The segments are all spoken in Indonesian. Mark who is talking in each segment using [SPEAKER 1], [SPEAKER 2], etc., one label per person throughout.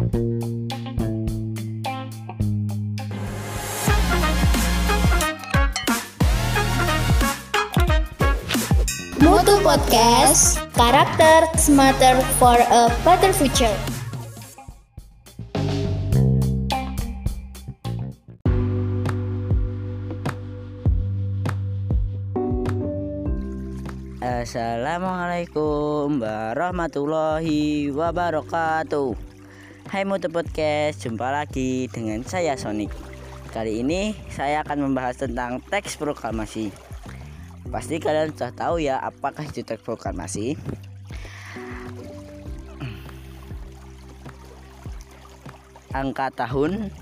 [SPEAKER 1] Mutu Podcast Karakter Smarter for a Better Future.
[SPEAKER 2] Assalamualaikum warahmatullahi wabarakatuh Hai Mutu Podcast, jumpa lagi dengan saya Sonic. Kali ini saya akan membahas tentang teks proklamasi Pasti kalian sudah tahu ya apakah itu teks proklamasi Angka tahun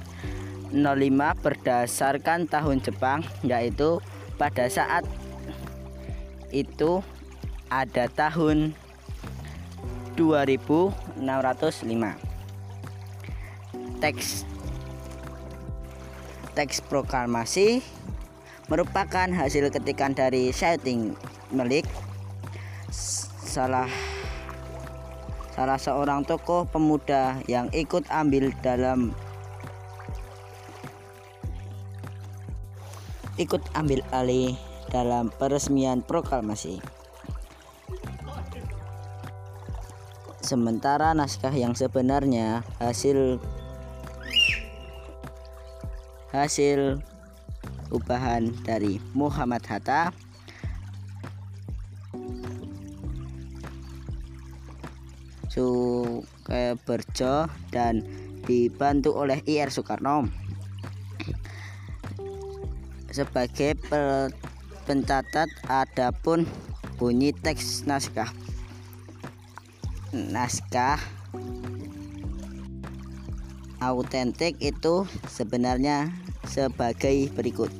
[SPEAKER 2] 05 berdasarkan tahun Jepang yaitu pada saat itu ada tahun 2605 teks teks proklamasi merupakan hasil ketikan dari shouting Melik salah salah seorang tokoh pemuda yang ikut ambil dalam ikut ambil alih dalam peresmian proklamasi. Sementara naskah yang sebenarnya hasil hasil ubahan dari Muhammad Hatta. Sukeberjo dan dibantu oleh IR Soekarno. Sebagai pencatat adapun bunyi teks naskah. Naskah autentik itu sebenarnya sebagai berikut.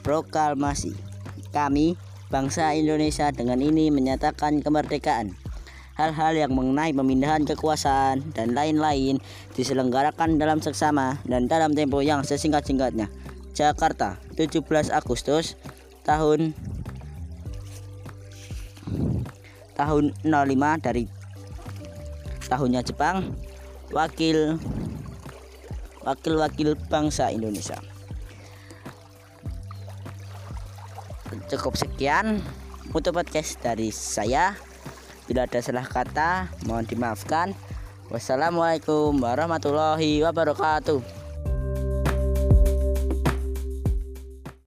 [SPEAKER 2] Proklamasi. Kami bangsa Indonesia dengan ini menyatakan kemerdekaan. Hal-hal yang mengenai pemindahan kekuasaan dan lain-lain diselenggarakan dalam seksama dan dalam tempo yang sesingkat-singkatnya. Jakarta 17 Agustus tahun tahun 05 dari tahunnya Jepang wakil. Wakil-wakil bangsa Indonesia. Cukup sekian untuk podcast dari saya. Bila ada salah kata mohon dimaafkan. Wassalamualaikum warahmatullahi wabarakatuh